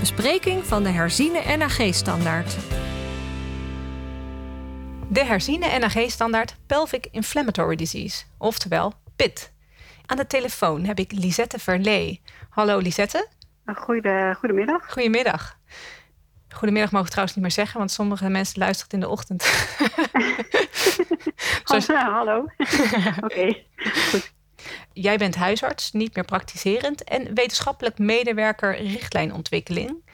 Bespreking van de herziene NAG-standaard. De herziene NAG-standaard Pelvic Inflammatory Disease, oftewel PIT. Aan de telefoon heb ik Lisette Verlee. Hallo Lisette. Goede, goedemiddag. Goedemiddag. Goedemiddag mogen we trouwens niet meer zeggen, want sommige mensen luisteren in de ochtend. Zoals... Hallo. Oké, goed. Jij bent huisarts, niet meer praktiserend en wetenschappelijk medewerker richtlijnontwikkeling.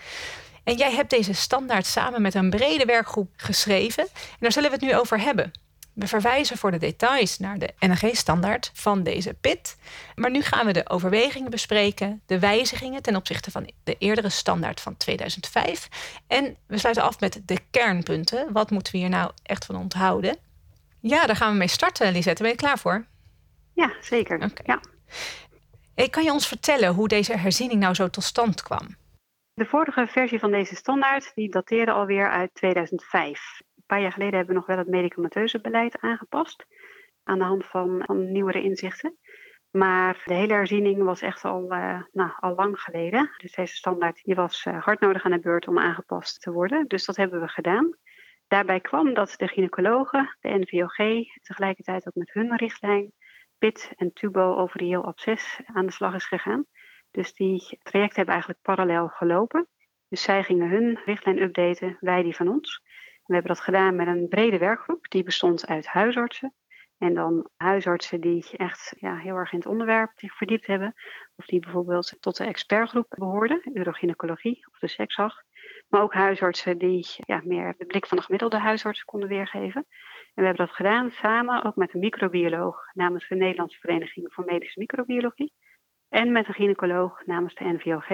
En jij hebt deze standaard samen met een brede werkgroep geschreven. En daar zullen we het nu over hebben. We verwijzen voor de details naar de NRG-standaard van deze PIT. Maar nu gaan we de overwegingen bespreken, de wijzigingen ten opzichte van de eerdere standaard van 2005. En we sluiten af met de kernpunten. Wat moeten we hier nou echt van onthouden? Ja, daar gaan we mee starten, Lisette. Ben je klaar voor? Ja, zeker. Ja. Hey, kan je ons vertellen hoe deze herziening nou zo tot stand kwam? De vorige versie van deze standaard die dateerde alweer uit 2005. Een paar jaar geleden hebben we nog wel het medicamenteuze beleid aangepast aan de hand van, van nieuwere inzichten. Maar de hele herziening was echt al, uh, nou, al lang geleden. Dus deze standaard die was uh, hard nodig aan de beurt om aangepast te worden. Dus dat hebben we gedaan. Daarbij kwam dat de gynaecologen, de NVOG, tegelijkertijd ook met hun richtlijn en tubo-ovarieel absces aan de slag is gegaan. Dus die trajecten hebben eigenlijk parallel gelopen. Dus zij gingen hun richtlijn updaten, wij die van ons. we hebben dat gedaan met een brede werkgroep, die bestond uit huisartsen. En dan huisartsen die echt ja, heel erg in het onderwerp zich verdiept hebben. Of die bijvoorbeeld tot de expertgroep behoorden, urogynecologie of de sekshag. Maar ook huisartsen die ja, meer de blik van de gemiddelde huisarts konden weergeven. En we hebben dat gedaan samen ook met een microbioloog namens de Nederlandse Vereniging voor Medische Microbiologie. En met een gynaecoloog namens de NVOG.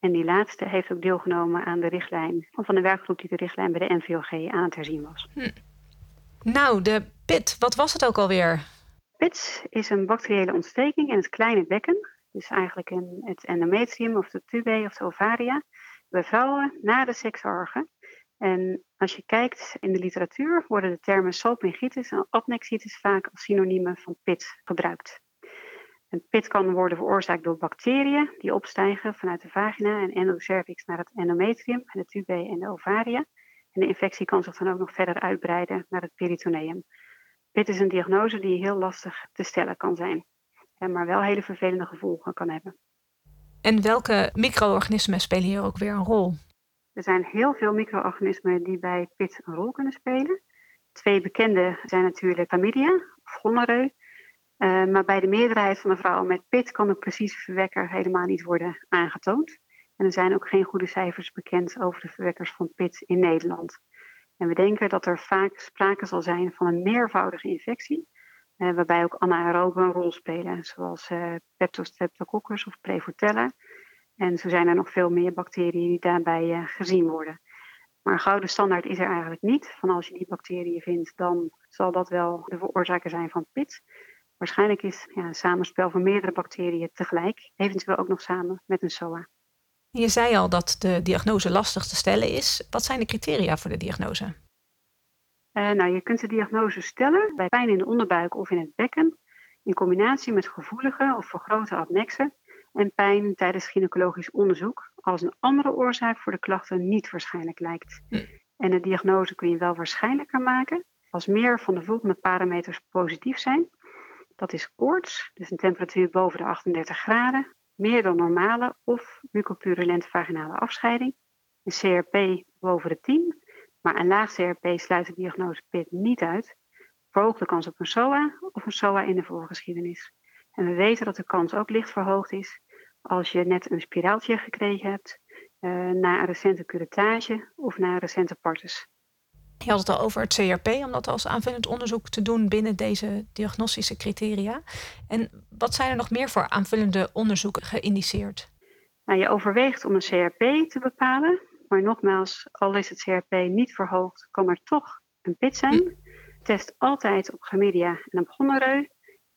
En die laatste heeft ook deelgenomen aan de richtlijn van de werkgroep die de richtlijn bij de NVOG aan het herzien was. Hm. Nou, de PIT, wat was het ook alweer? PIT is een bacteriële ontsteking in het kleine bekken. Dus eigenlijk in het endometrium of de tubae of de ovaria. Bij vrouwen na de seksorgen. En als je kijkt in de literatuur worden de termen salpingitis en adnexitis vaak als synoniemen van pit gebruikt. Een pit kan worden veroorzaakt door bacteriën die opstijgen vanuit de vagina en endocervix naar het endometrium en de tubae en de ovaria. En de infectie kan zich dan ook nog verder uitbreiden naar het peritoneum. Pit is een diagnose die heel lastig te stellen kan zijn, maar wel hele vervelende gevolgen kan hebben. En welke micro-organismen spelen hier ook weer een rol? Er zijn heel veel micro-organismen die bij PIT een rol kunnen spelen. Twee bekende zijn natuurlijk chlamydia of gonoreu. Uh, maar bij de meerderheid van de vrouwen met PIT kan de precieze verwekker helemaal niet worden aangetoond. En er zijn ook geen goede cijfers bekend over de verwekkers van PIT in Nederland. En we denken dat er vaak sprake zal zijn van een meervoudige infectie, uh, waarbij ook anaeroben een rol spelen, zoals uh, Peptostreptococcus of Prevotella. En zo zijn er nog veel meer bacteriën die daarbij uh, gezien worden. Maar een gouden standaard is er eigenlijk niet. Van als je die bacteriën vindt, dan zal dat wel de veroorzaker zijn van PIT. Waarschijnlijk is ja, een samenspel van meerdere bacteriën tegelijk, eventueel ook nog samen met een SOA. Je zei al dat de diagnose lastig te stellen is. Wat zijn de criteria voor de diagnose? Uh, nou, je kunt de diagnose stellen bij pijn in de onderbuik of in het bekken, in combinatie met gevoelige of vergrote adnexen en pijn tijdens gynaecologisch onderzoek als een andere oorzaak voor de klachten niet waarschijnlijk lijkt. Hm. En de diagnose kun je wel waarschijnlijker maken als meer van de volgende parameters positief zijn. Dat is koorts, dus een temperatuur boven de 38 graden, meer dan normale of mucopurulente vaginale afscheiding, een CRP boven de 10, maar een laag CRP sluit de diagnose PIT niet uit, verhoogde kans op een SOA of een SOA in de voorgeschiedenis. En we weten dat de kans ook licht verhoogd is als je net een spiraaltje gekregen hebt uh, na een recente curettage of na een recente partus. Je had het al over het CRP, om dat als aanvullend onderzoek te doen binnen deze diagnostische criteria. En wat zijn er nog meer voor aanvullende onderzoeken geïndiceerd? Nou, je overweegt om een CRP te bepalen, maar nogmaals, al is het CRP niet verhoogd, kan er toch een pit zijn. Hm. Test altijd op chlamydia en op gonoreu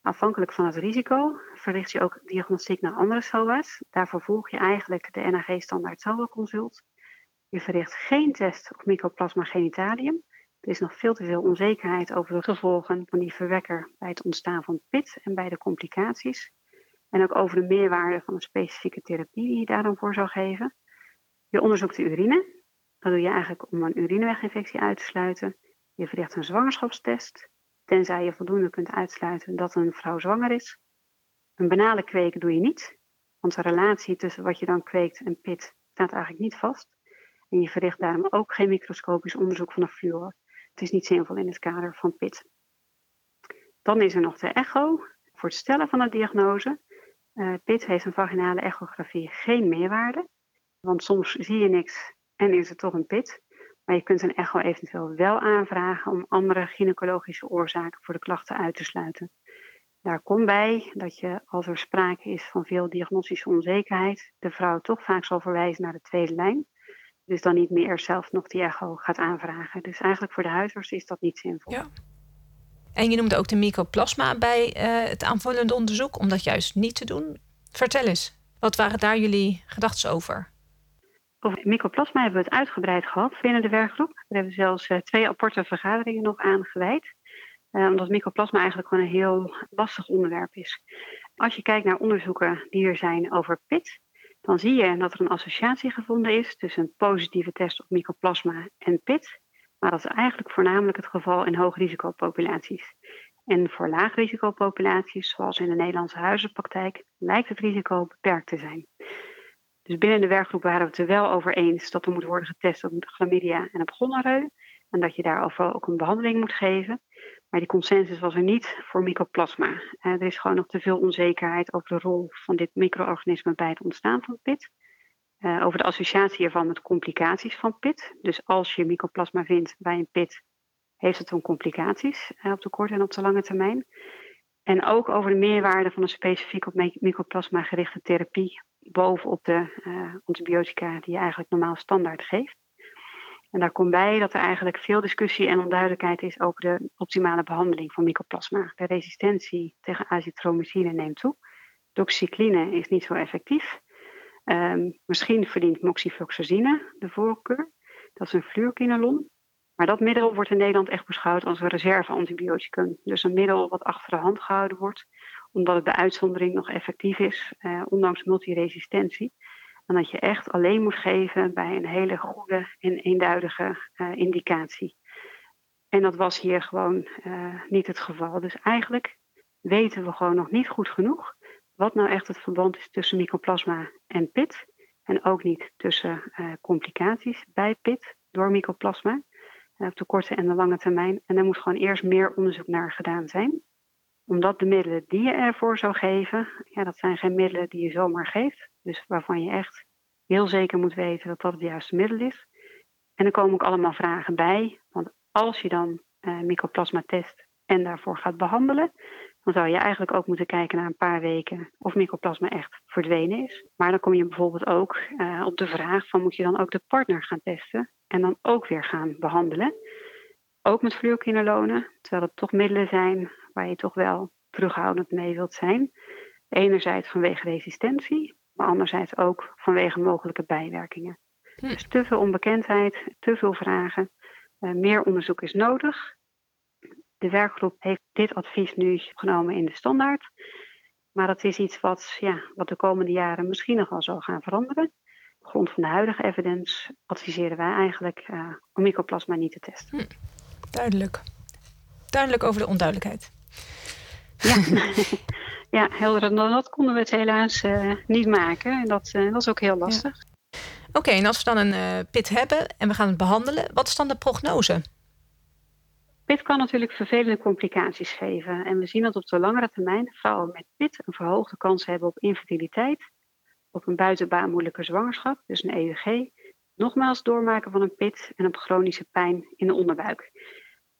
Afhankelijk van het risico verricht je ook diagnostiek naar andere SOA's. Daarvoor volg je eigenlijk de NAG-standaard SOA-consult. Je verricht geen test op mycoplasma genitalium. Er is nog veel te veel onzekerheid over de gevolgen van die verwekker bij het ontstaan van PIT en bij de complicaties. En ook over de meerwaarde van een specifieke therapie die je daar dan voor zou geven. Je onderzoekt de urine. Dat doe je eigenlijk om een urineweginfectie uit te sluiten. Je verricht een zwangerschapstest, tenzij je voldoende kunt uitsluiten dat een vrouw zwanger is. Een banale kweken doe je niet, want de relatie tussen wat je dan kweekt en pit staat eigenlijk niet vast. En je verricht daarom ook geen microscopisch onderzoek van de fluor. Het is niet zinvol in het kader van PIT. Dan is er nog de echo voor het stellen van de diagnose. Uh, PIT heeft een vaginale echografie geen meerwaarde, want soms zie je niks en is het toch een PIT. Maar je kunt een echo eventueel wel aanvragen om andere gynaecologische oorzaken voor de klachten uit te sluiten. Daar komt bij dat je, als er sprake is van veel diagnostische onzekerheid, de vrouw toch vaak zal verwijzen naar de tweede lijn. Dus dan niet meer zelf nog die echo gaat aanvragen. Dus eigenlijk voor de huisarts is dat niet zinvol. Ja. En je noemde ook de mycoplasma bij uh, het aanvullende onderzoek, om dat juist niet te doen. Vertel eens, wat waren daar jullie gedachten over? Over mycoplasma hebben we het uitgebreid gehad binnen de werkgroep. We hebben zelfs uh, twee aparte vergaderingen nog aan gewijd. Uh, omdat mycoplasma eigenlijk gewoon een heel lastig onderwerp is. Als je kijkt naar onderzoeken die er zijn over PIT, dan zie je dat er een associatie gevonden is tussen een positieve test op mycoplasma en PIT. Maar dat is eigenlijk voornamelijk het geval in hoogrisicopopulaties. En voor laagrisicopopulaties, zoals in de Nederlandse huizenpraktijk, lijkt het risico beperkt te zijn. Dus binnen de werkgroep waren we het er wel over eens dat er moet worden getest op chlamydia en op gonoreu. En dat je daarover ook een behandeling moet geven. Maar die consensus was er niet voor mycoplasma. Uh, er is gewoon nog te veel onzekerheid over de rol van dit micro-organisme bij het ontstaan van PIT. Uh, over de associatie ervan met complicaties van PIT. Dus als je mycoplasma vindt bij een PIT, heeft het dan complicaties uh, op de korte en op de lange termijn. En ook over de meerwaarde van een specifiek op mycoplasma gerichte therapie bovenop de antibiotica die je eigenlijk normaal standaard geeft. En daar komt bij dat er eigenlijk veel discussie en onduidelijkheid is over de optimale behandeling van mycoplasma. De resistentie tegen azithromycine neemt toe. Doxycycline is niet zo effectief. Um, misschien verdient moxifloxacine de voorkeur. Dat is een fluorquinolon. Maar dat middel wordt in Nederland echt beschouwd als een reserveantibioticum. Dus een middel wat achter de hand gehouden wordt, omdat het bij uitzondering nog effectief is, eh, ondanks multiresistentie. En dat je echt alleen moet geven bij een hele goede en eenduidige uh, indicatie. En dat was hier gewoon uh, niet het geval. Dus eigenlijk weten we gewoon nog niet goed genoeg wat nou echt het verband is tussen mycoplasma en PIT. En ook niet tussen uh, complicaties bij PIT door mycoplasma. op de korte en de lange termijn. En daar moet gewoon eerst meer onderzoek naar gedaan zijn. Omdat de middelen die je ervoor zou geven, ja, dat zijn geen middelen die je zomaar geeft. Dus waarvan je echt heel zeker moet weten dat dat het juiste middel is. En er komen ook allemaal vragen bij. Want als je dan mycoplasma test en daarvoor gaat behandelen, dan zou je eigenlijk ook moeten kijken na een paar weken of mycoplasma echt verdwenen is. Maar dan kom je bijvoorbeeld ook uh, op de vraag van moet je dan ook de partner gaan testen en dan ook weer gaan behandelen. Ook met fluorquinolonen, terwijl het toch middelen zijn waar je toch wel terughoudend mee wilt zijn. Enerzijds vanwege resistentie, maar anderzijds ook vanwege mogelijke bijwerkingen. Hm. Dus te veel onbekendheid, te veel vragen, uh, meer onderzoek is nodig. De werkgroep heeft dit advies nu genomen in de standaard. Maar dat is iets wat, ja, wat de komende jaren misschien nog wel zal gaan veranderen. Op grond van de huidige evidence adviseren wij eigenlijk uh, om mycoplasma niet te testen. Hm. Duidelijk. Duidelijk over de onduidelijkheid. Ja. ja, helder dan dat konden we het helaas uh, niet maken. En dat, uh, dat is ook heel lastig. Ja. Oké, okay, en als we dan een uh, pit hebben en we gaan het behandelen, wat is dan de prognose? PIT kan natuurlijk vervelende complicaties geven. En we zien dat op de langere termijn vrouwen met PIT een verhoogde kans hebben op infertiliteit, op een buitenbaarmoedelijke zwangerschap, dus een EUG, nogmaals doormaken van een PIT en op chronische pijn in de onderbuik.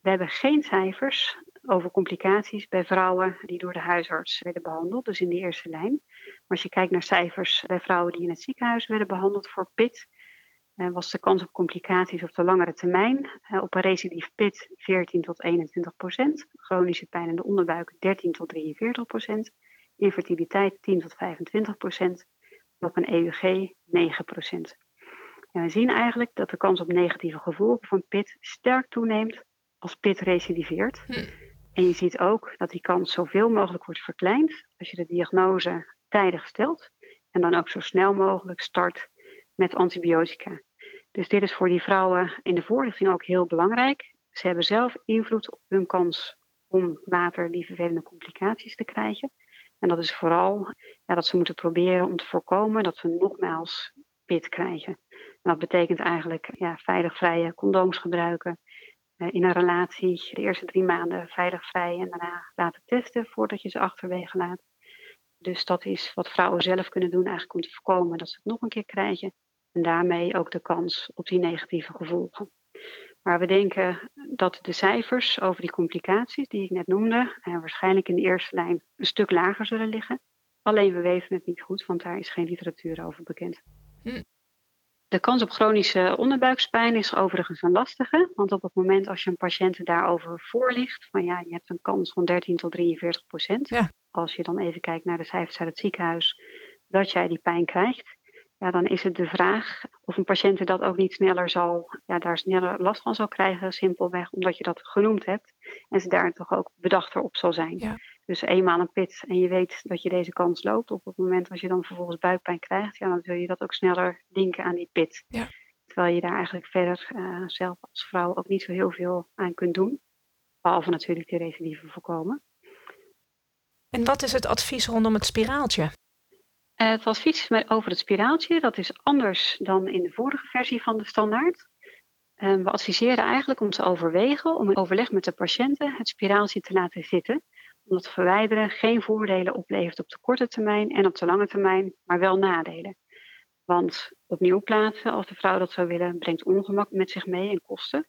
We hebben geen cijfers over complicaties bij vrouwen die door de huisarts werden behandeld, dus in de eerste lijn. Maar als je kijkt naar cijfers bij vrouwen die in het ziekenhuis werden behandeld voor PIT, eh, was de kans op complicaties op de langere termijn eh, op een recidief PIT 14 tot 21 procent, chronische pijn in de onderbuik 13 tot 43 procent, infertiliteit 10 tot 25 procent, op een EUG 9 procent. En we zien eigenlijk dat de kans op negatieve gevolgen van PIT sterk toeneemt als PIT recidiveert. Hm. En je ziet ook dat die kans zoveel mogelijk wordt verkleind als je de diagnose tijdig stelt en dan ook zo snel mogelijk start met antibiotica. Dus dit is voor die vrouwen in de voorlichting ook heel belangrijk. Ze hebben zelf invloed op hun kans om later die vervelende complicaties te krijgen. En dat is vooral ja, dat ze moeten proberen om te voorkomen dat ze nogmaals pit krijgen. En dat betekent eigenlijk ja, veilig vrije condooms gebruiken. Uh, in een relatie de eerste drie maanden veilig vrij en daarna laten testen voordat je ze achterwege laat. Dus dat is wat vrouwen zelf kunnen doen eigenlijk om te voorkomen dat ze het nog een keer krijgen. En daarmee ook de kans op die negatieve gevolgen. Maar we denken dat de cijfers over die complicaties die ik net noemde, en waarschijnlijk in de eerste lijn een stuk lager zullen liggen. Alleen we weten het niet goed, want daar is geen literatuur over bekend. Hm. De kans op chronische onderbuikspijn is overigens een lastige, want op het moment als je een patiënt daarover voorligt, van ja, je hebt een kans van 13 tot 43 procent. Ja. Als je dan even kijkt naar de cijfers uit het ziekenhuis, dat jij die pijn krijgt ja, dan is het de vraag of een patiënt dat ook niet sneller zal, ja, daar sneller last van zal krijgen, simpelweg omdat je dat genoemd hebt. En ze daar toch ook bedachter op zal zijn. Ja. Dus eenmaal een pit en je weet dat je deze kans loopt, op het moment als je dan vervolgens buikpijn krijgt, ja, dan zul je dat ook sneller denken aan die pit. Ja. Terwijl je daar eigenlijk verder uh, zelf als vrouw ook niet zo heel veel aan kunt doen. Behalve natuurlijk de recidive voorkomen. En wat is het advies rondom het spiraaltje? Eh, het advies over het spiraaltje, dat is anders dan in de vorige versie van de standaard. Eh, we adviseren eigenlijk om te overwegen om in overleg met de patiënten het spiraaltje te laten zitten. Omdat verwijderen geen voordelen oplevert op de korte termijn en op de lange termijn, maar wel nadelen. Want opnieuw plaatsen, als de vrouw dat zou willen, brengt ongemak met zich mee en kosten.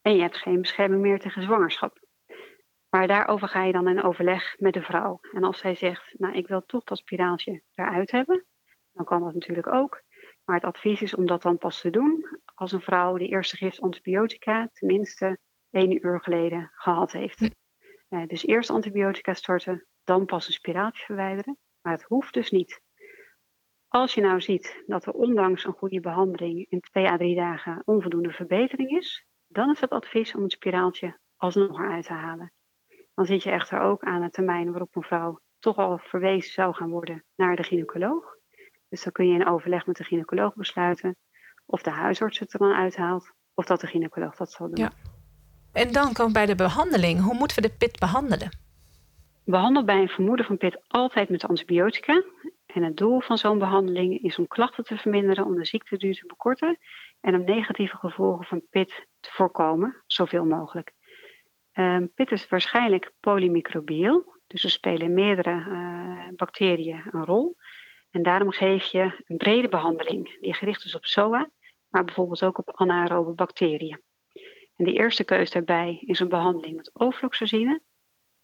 En je hebt geen bescherming meer tegen zwangerschap. Maar daarover ga je dan in overleg met de vrouw. En als zij zegt, nou ik wil toch dat spiraaltje eruit hebben, dan kan dat natuurlijk ook. Maar het advies is om dat dan pas te doen als een vrouw de eerste gift antibiotica tenminste één uur geleden gehad heeft. Dus eerst antibiotica storten, dan pas een spiraaltje verwijderen. Maar het hoeft dus niet. Als je nou ziet dat er ondanks een goede behandeling in twee à drie dagen onvoldoende verbetering is, dan is het advies om het spiraaltje alsnog eruit te halen dan zit je echter ook aan een termijn waarop een vrouw toch al verwezen zou gaan worden naar de gynaecoloog. Dus dan kun je in overleg met de gynaecoloog besluiten of de huisarts het er dan uithaalt of dat de gynaecoloog dat zal doen. En dan komt bij de behandeling. Hoe moeten we de pit behandelen? Behandel bij een vermoeden van pit altijd met antibiotica. En het doel van zo'n behandeling is om klachten te verminderen, om de ziekteduur te bekorten en om negatieve gevolgen van pit te voorkomen, zoveel mogelijk. Um, pit is waarschijnlijk polymicrobieel, dus er spelen meerdere uh, bacteriën een rol. En daarom geef je een brede behandeling die gericht is op SOA, maar bijvoorbeeld ook op anaerobe bacteriën. En de eerste keus daarbij is een behandeling met ofloxacine,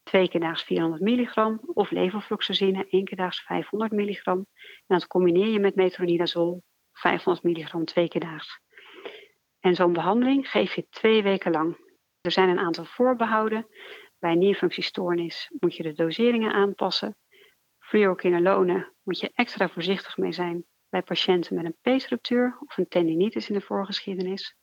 twee keer daags 400 milligram, of levofloxacine, één keer daags 500 milligram. En dat combineer je met metronidazol, 500 milligram, twee keer daags. En zo'n behandeling geef je twee weken lang. Er zijn een aantal voorbehouden. Bij nierfunctiestoornis moet je de doseringen aanpassen. Fluoroquinolone moet je extra voorzichtig mee zijn bij patiënten met een peesruptuur of een tendinitis in de voorgeschiedenis.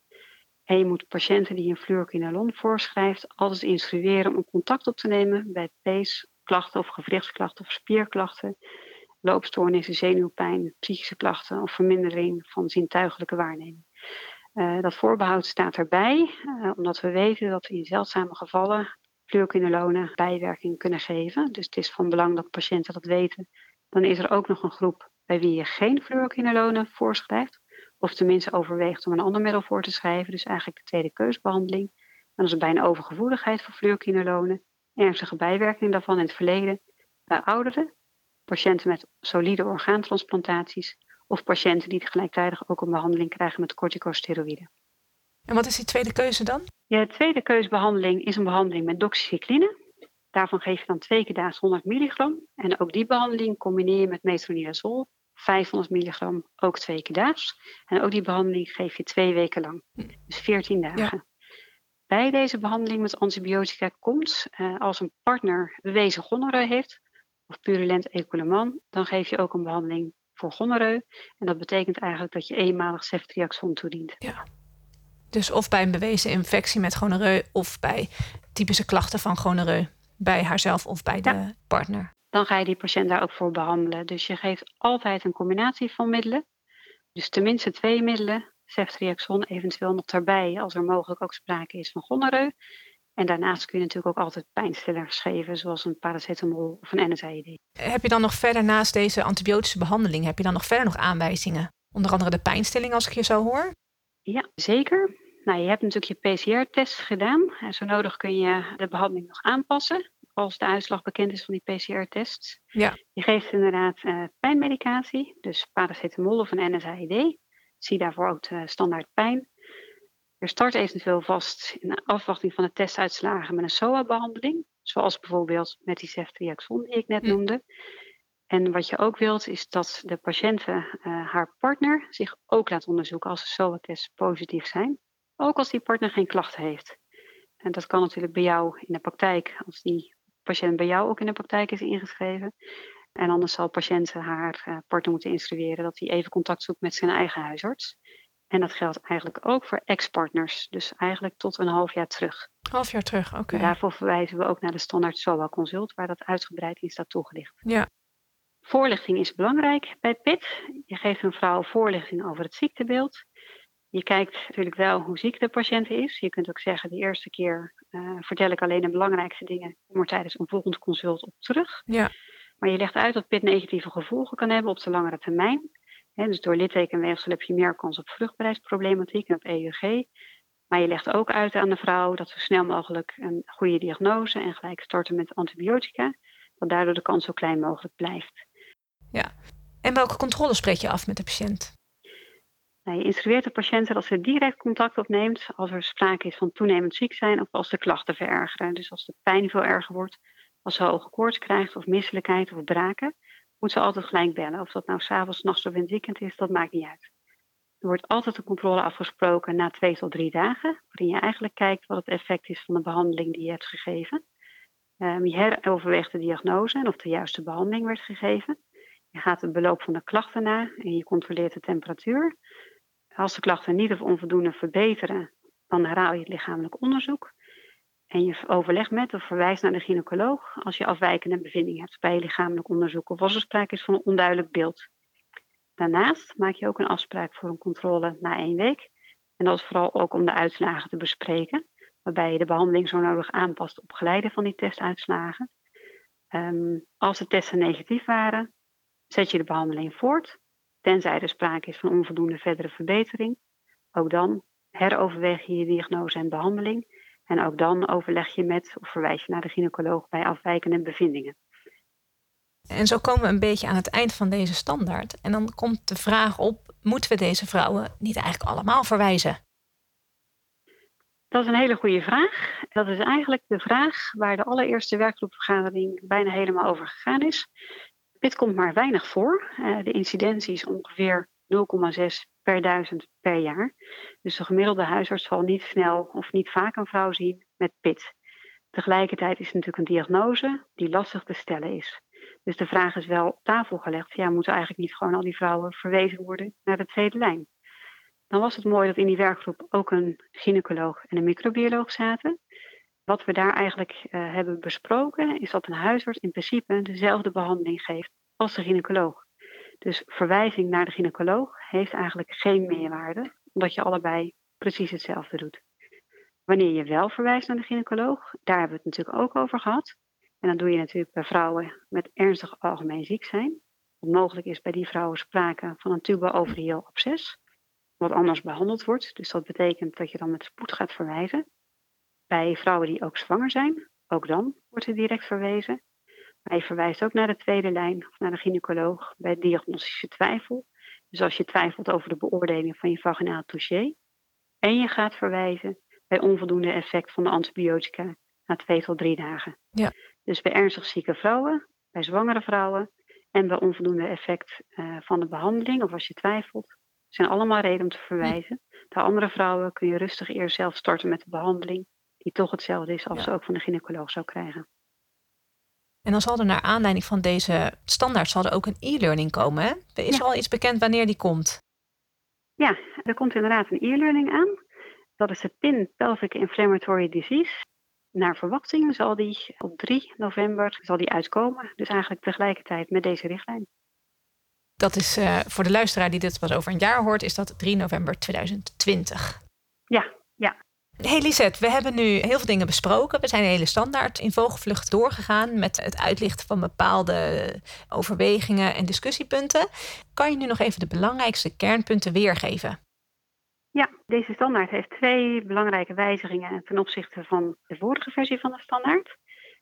En je moet patiënten die een fluoroquinolone voorschrijft altijd instrueren om contact op te nemen bij peesklachten of gewrichtsklachten of spierklachten, loopstoornissen, zenuwpijn, psychische klachten of vermindering van zintuigelijke waarneming. Uh, dat voorbehoud staat erbij, uh, omdat we weten dat in zeldzame gevallen fluoroquinolone bijwerking kunnen geven. Dus het is van belang dat patiënten dat weten. Dan is er ook nog een groep bij wie je geen fluoroquinolone voorschrijft, of tenminste overweegt om een ander middel voor te schrijven, dus eigenlijk de tweede keusbehandeling. En dat is bij een overgevoeligheid voor fluoroquinolone, ernstige bijwerking daarvan in het verleden bij ouderen, patiënten met solide orgaantransplantaties of patiënten die gelijktijdig ook een behandeling krijgen met corticosteroïden. En wat is die tweede keuze dan? Je tweede keuzebehandeling is een behandeling met doxycycline. Daarvan geef je dan twee keer daags 100 milligram. En ook die behandeling combineer je met metronidazol, 500 milligram, ook twee keer daags. En ook die behandeling geef je twee weken lang, dus 14 dagen. Bij deze behandeling met antibiotica komt, eh, als een partner bewezen gonorreu heeft, of purulent ecoulement, dan geef je ook een behandeling voor gonorreu. En dat betekent eigenlijk dat je eenmalig ceftriaxon toedient. Ja. Dus of bij een bewezen infectie met gonorreu of bij typische klachten van gonorreu bij haarzelf of bij de partner. Dan ga je die patiënt daar ook voor behandelen. Dus je geeft altijd een combinatie van middelen. Dus tenminste twee middelen, ceftriaxon eventueel nog daarbij als er mogelijk ook sprake is van gonoreu. En daarnaast kun je natuurlijk ook altijd pijnstillers geven, zoals een paracetamol of een NSAID. Heb je dan nog verder naast deze antibiotische behandeling, heb je dan nog verder nog aanwijzingen? Onder andere de pijnstilling, als ik je zo hoor? Ja, zeker. Nou, je hebt natuurlijk je PCR-test gedaan. En zo nodig kun je de behandeling nog aanpassen als de uitslag bekend is van die PCR-test. Ja. Je geeft inderdaad uh, pijnmedicatie, dus paracetamol of een NSAID. Zie daarvoor ook de standaard pijn. Je start eventueel vast in afwachting van de testuitslagen met een SOA-behandeling. Zoals bijvoorbeeld met die ceftriaxon die ik net hm. noemde. En wat je ook wilt is dat de patiënten, uh, haar partner, zich ook laat onderzoeken als de SOA-tests positief zijn. Ook als die partner geen klachten heeft. En dat kan natuurlijk bij jou in de praktijk, als die patiënt bij jou ook in de praktijk is ingeschreven. En anders zal patiënt haar uh, partner moeten instrueren dat hij even contact zoekt met zijn eigen huisarts. En dat geldt eigenlijk ook voor ex-partners, dus eigenlijk tot een half jaar terug. Half jaar terug, oké. Daarvoor verwijzen we ook naar de standaard SOA consult, waar dat uitgebreid in staat toegelicht. Ja. Voorlichting is belangrijk bij PIT. Je geeft een vrouw voorlichting over het ziektebeeld. Je kijkt natuurlijk wel hoe ziek de patiënt is. Je kunt ook zeggen, de eerste keer uh, vertel ik alleen de belangrijkste dingen. Kom er tijdens een volgend consult op terug. Ja. Maar je legt uit dat PIT negatieve gevolgen kan hebben op de langere termijn. dus door littekenweefsel heb je meer kans op vruchtbaarheidsproblematiek en op EUG. Maar je legt ook uit aan de vrouw dat we snel mogelijk een goede diagnose en gelijk starten met antibiotica. Dat daardoor de kans zo klein mogelijk blijft. Ja. En welke controle spreek je af met de patiënt? Nou, je instrueert de patiënten dat ze direct contact opneemt als er sprake is van toenemend ziek zijn of als de klachten verergeren. Dus als de pijn veel erger wordt, als ze hoge koorts krijgt of misselijkheid of braken, moet ze altijd gelijk bellen. Of dat nou s'avonds, nachts of in het weekend is, dat maakt niet uit. Er wordt altijd een controle afgesproken na twee tot drie dagen, waarin je eigenlijk kijkt wat het effect is van de behandeling die je hebt gegeven. Um, je heroverweegt de diagnose en of de juiste behandeling werd gegeven. Je gaat het beloop van de klachten na en je controleert de temperatuur. Als de klachten niet of onvoldoende verbeteren, dan herhaal je het lichamelijk onderzoek. En je overlegt met of verwijst naar de gynaecoloog als je afwijkende bevindingen hebt bij je lichamelijk onderzoek of als er sprake is van een onduidelijk beeld. Daarnaast maak je ook een afspraak voor een controle na één week. En dat is vooral ook om de uitslagen te bespreken, waarbij je de behandeling zo nodig aanpast op geleide van die testuitslagen. Um, als de testen negatief waren, zet je de behandeling voort tenzij er sprake is van onvoldoende verdere verbetering. Ook dan heroverweeg je je diagnose en behandeling. En ook dan overleg je met of verwijs je naar de gynaecoloog bij afwijkende bevindingen. En zo komen we een beetje aan het eind van deze standaard. En dan komt de vraag op: moeten we deze vrouwen niet eigenlijk allemaal verwijzen? Dat is een hele goede vraag. Dat is eigenlijk de vraag waar de allereerste werkgroepvergadering bijna helemaal over gegaan is. Dit komt maar weinig voor. Uh, de incidentie is ongeveer 0,6 per duizend per jaar. Dus de gemiddelde huisarts zal niet snel of niet vaak een vrouw zien met PIT. Tegelijkertijd is het natuurlijk een diagnose die lastig te stellen is. Dus de vraag is wel op tafel gelegd. Ja, moeten eigenlijk niet gewoon al die vrouwen verwezen worden naar de tweede lijn? Dan was het mooi dat in die werkgroep ook een gynaecoloog en een microbioloog zaten. Wat we daar eigenlijk uh, hebben besproken is dat een huisarts in principe dezelfde behandeling geeft als de gynaecoloog. Dus verwijzing naar de gynaecoloog heeft eigenlijk geen meerwaarde, omdat je allebei precies hetzelfde doet. Wanneer je wel verwijst naar de gynaecoloog, daar hebben we het natuurlijk ook over gehad. En dan doe je natuurlijk bij vrouwen met ernstig algemeen ziek zijn. Want mogelijk is bij die vrouwen sprake van een tubo-ovarieel absces, wat anders behandeld wordt. Dus dat betekent dat je dan met spoed gaat verwijzen. Bij vrouwen die ook zwanger zijn, ook dan wordt er direct verwezen. Maar je verwijst ook naar de tweede lijn of naar de gynaecoloog bij diagnostische twijfel. Dus als je twijfelt over de beoordeling van je vaginaal touché. En je gaat verwijzen bij onvoldoende effect van de antibiotica na twee tot drie dagen. Ja. Dus bij ernstig zieke vrouwen, bij zwangere vrouwen en bij onvoldoende effect uh, van de behandeling of als je twijfelt, zijn allemaal redenen om te verwijzen. De andere vrouwen kun je rustig eerst zelf starten met de behandeling die toch hetzelfde is als ze ook van de gynaecoloog zou krijgen. En dan zal er naar aanleiding van deze standaard zal er ook een e-learning komen. Hè? Is er al iets bekend wanneer die komt? Ja, er komt inderdaad een e-learning aan. Dat is de PIN Pelvic Inflammatory Disease. Naar verwachting zal die op 3 november zal die uitkomen. Dus eigenlijk tegelijkertijd met deze richtlijn. Dat is uh, voor de luisteraar die dit pas over een jaar hoort, is dat 3 november 2020. Ja, ja. Hey Lisette, we hebben nu heel veel dingen besproken. We zijn hele standaard in vogelvlucht doorgegaan met het uitlichten van bepaalde overwegingen en discussiepunten. Kan je nu nog even de belangrijkste kernpunten weergeven? Ja, deze standaard heeft twee belangrijke wijzigingen ten opzichte van de vorige versie van de standaard.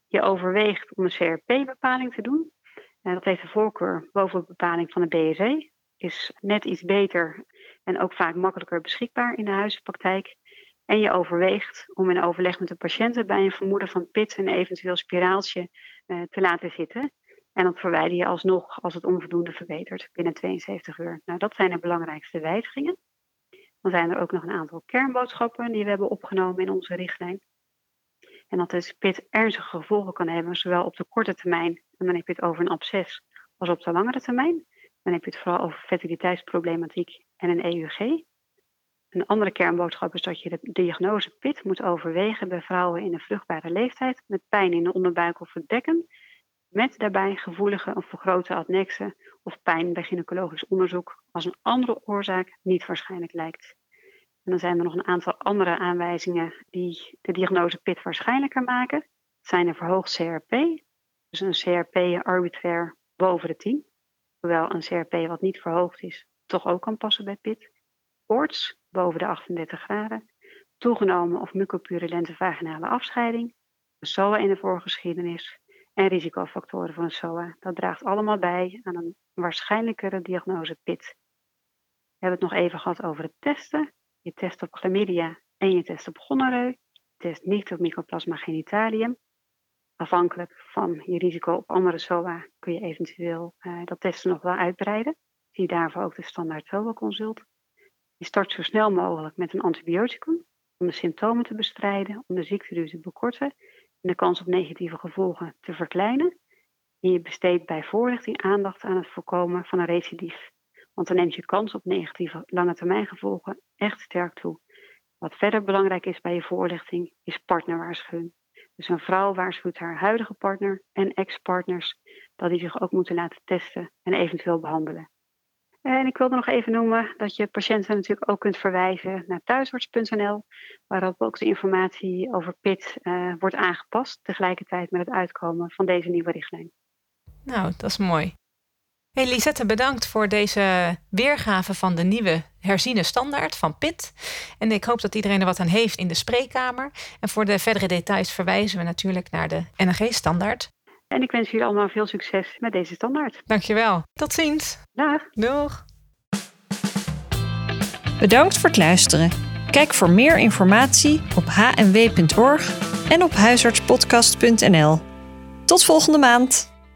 Je overweegt om een CRP-bepaling te doen. En dat heeft de voorkeur boven de bepaling van de BSE. Is net iets beter en ook vaak makkelijker beschikbaar in de huizenpraktijk. En je overweegt om in overleg met de patiënten bij een vermoeden van pit een eventueel spiraaltje eh, te laten zitten. En dat verwijder je alsnog als het onvoldoende verbetert binnen 72 uur. Nou, dat zijn de belangrijkste wijzigingen. Dan zijn er ook nog een aantal kernboodschappen die we hebben opgenomen in onze richtlijn. En dat is pit ernstige gevolgen kan hebben, zowel op de korte termijn, en dan heb je het over een absces, als op de langere termijn. Dan heb je het vooral over fertiliteitsproblematiek en een EUG. Een andere kernboodschap is dat je de diagnose PIT moet overwegen bij vrouwen in de vruchtbare leeftijd met pijn in de onderbuik of het bekken, met daarbij gevoelige of vergrote adnexe of pijn bij gynaecologisch onderzoek als een andere oorzaak niet waarschijnlijk lijkt. En dan zijn er nog een aantal andere aanwijzingen die de diagnose PIT waarschijnlijker maken. Dat zijn een verhoogd CRP, dus een CRP arbitrair boven de 10, hoewel een CRP wat niet verhoogd is toch ook kan passen bij PIT. Koorts boven de 38 graden, toegenomen of mucopurulente vaginale afscheiding, SOA in de voorgeschiedenis en risicofactoren een SOA. Dat draagt allemaal bij aan een waarschijnlijkere diagnose PIT. We hebben het nog even gehad over het testen. Je test op chlamydia en je test op gonoreu. Je test niet op mycoplasma genitalium. Afhankelijk van je risico op andere SOA kun je eventueel uh, dat testen nog wel uitbreiden. Zie daarvoor ook de standaard consult. Je start zo snel mogelijk met een antibioticum om de symptomen te bestrijden, om de ziekteduur te bekorten en de kans op negatieve gevolgen te verkleinen. En je besteedt bij voorlichting aandacht aan het voorkomen van een recidief. Want dan neemt je kans op negatieve lange termijn gevolgen echt sterk toe. Wat verder belangrijk is bij je voorlichting is partnerwaarschuwing. Dus een vrouw waarschuwt haar huidige partner en ex-partners dat die zich ook moeten laten testen en eventueel behandelen. En ik wilde nog even noemen dat je patiënten natuurlijk ook kunt verwijzen naar thuisarts.nl, waarop ook de informatie over PIT uh, wordt aangepast, tegelijkertijd met het uitkomen van deze nieuwe richtlijn. Nou, dat is mooi. Hey Lisette, bedankt voor deze weergave van de nieuwe herziene standaard van PIT. En ik hoop dat iedereen er wat aan heeft in de spreekkamer. En voor de verdere details verwijzen we natuurlijk naar de NRG-standaard. En ik wens jullie allemaal veel succes met deze standaard. Dankjewel. Tot ziens. Dag. Doeg. Bedankt voor het luisteren. Kijk voor meer informatie op hnw.org en op huisartspodcast.nl. Tot volgende maand.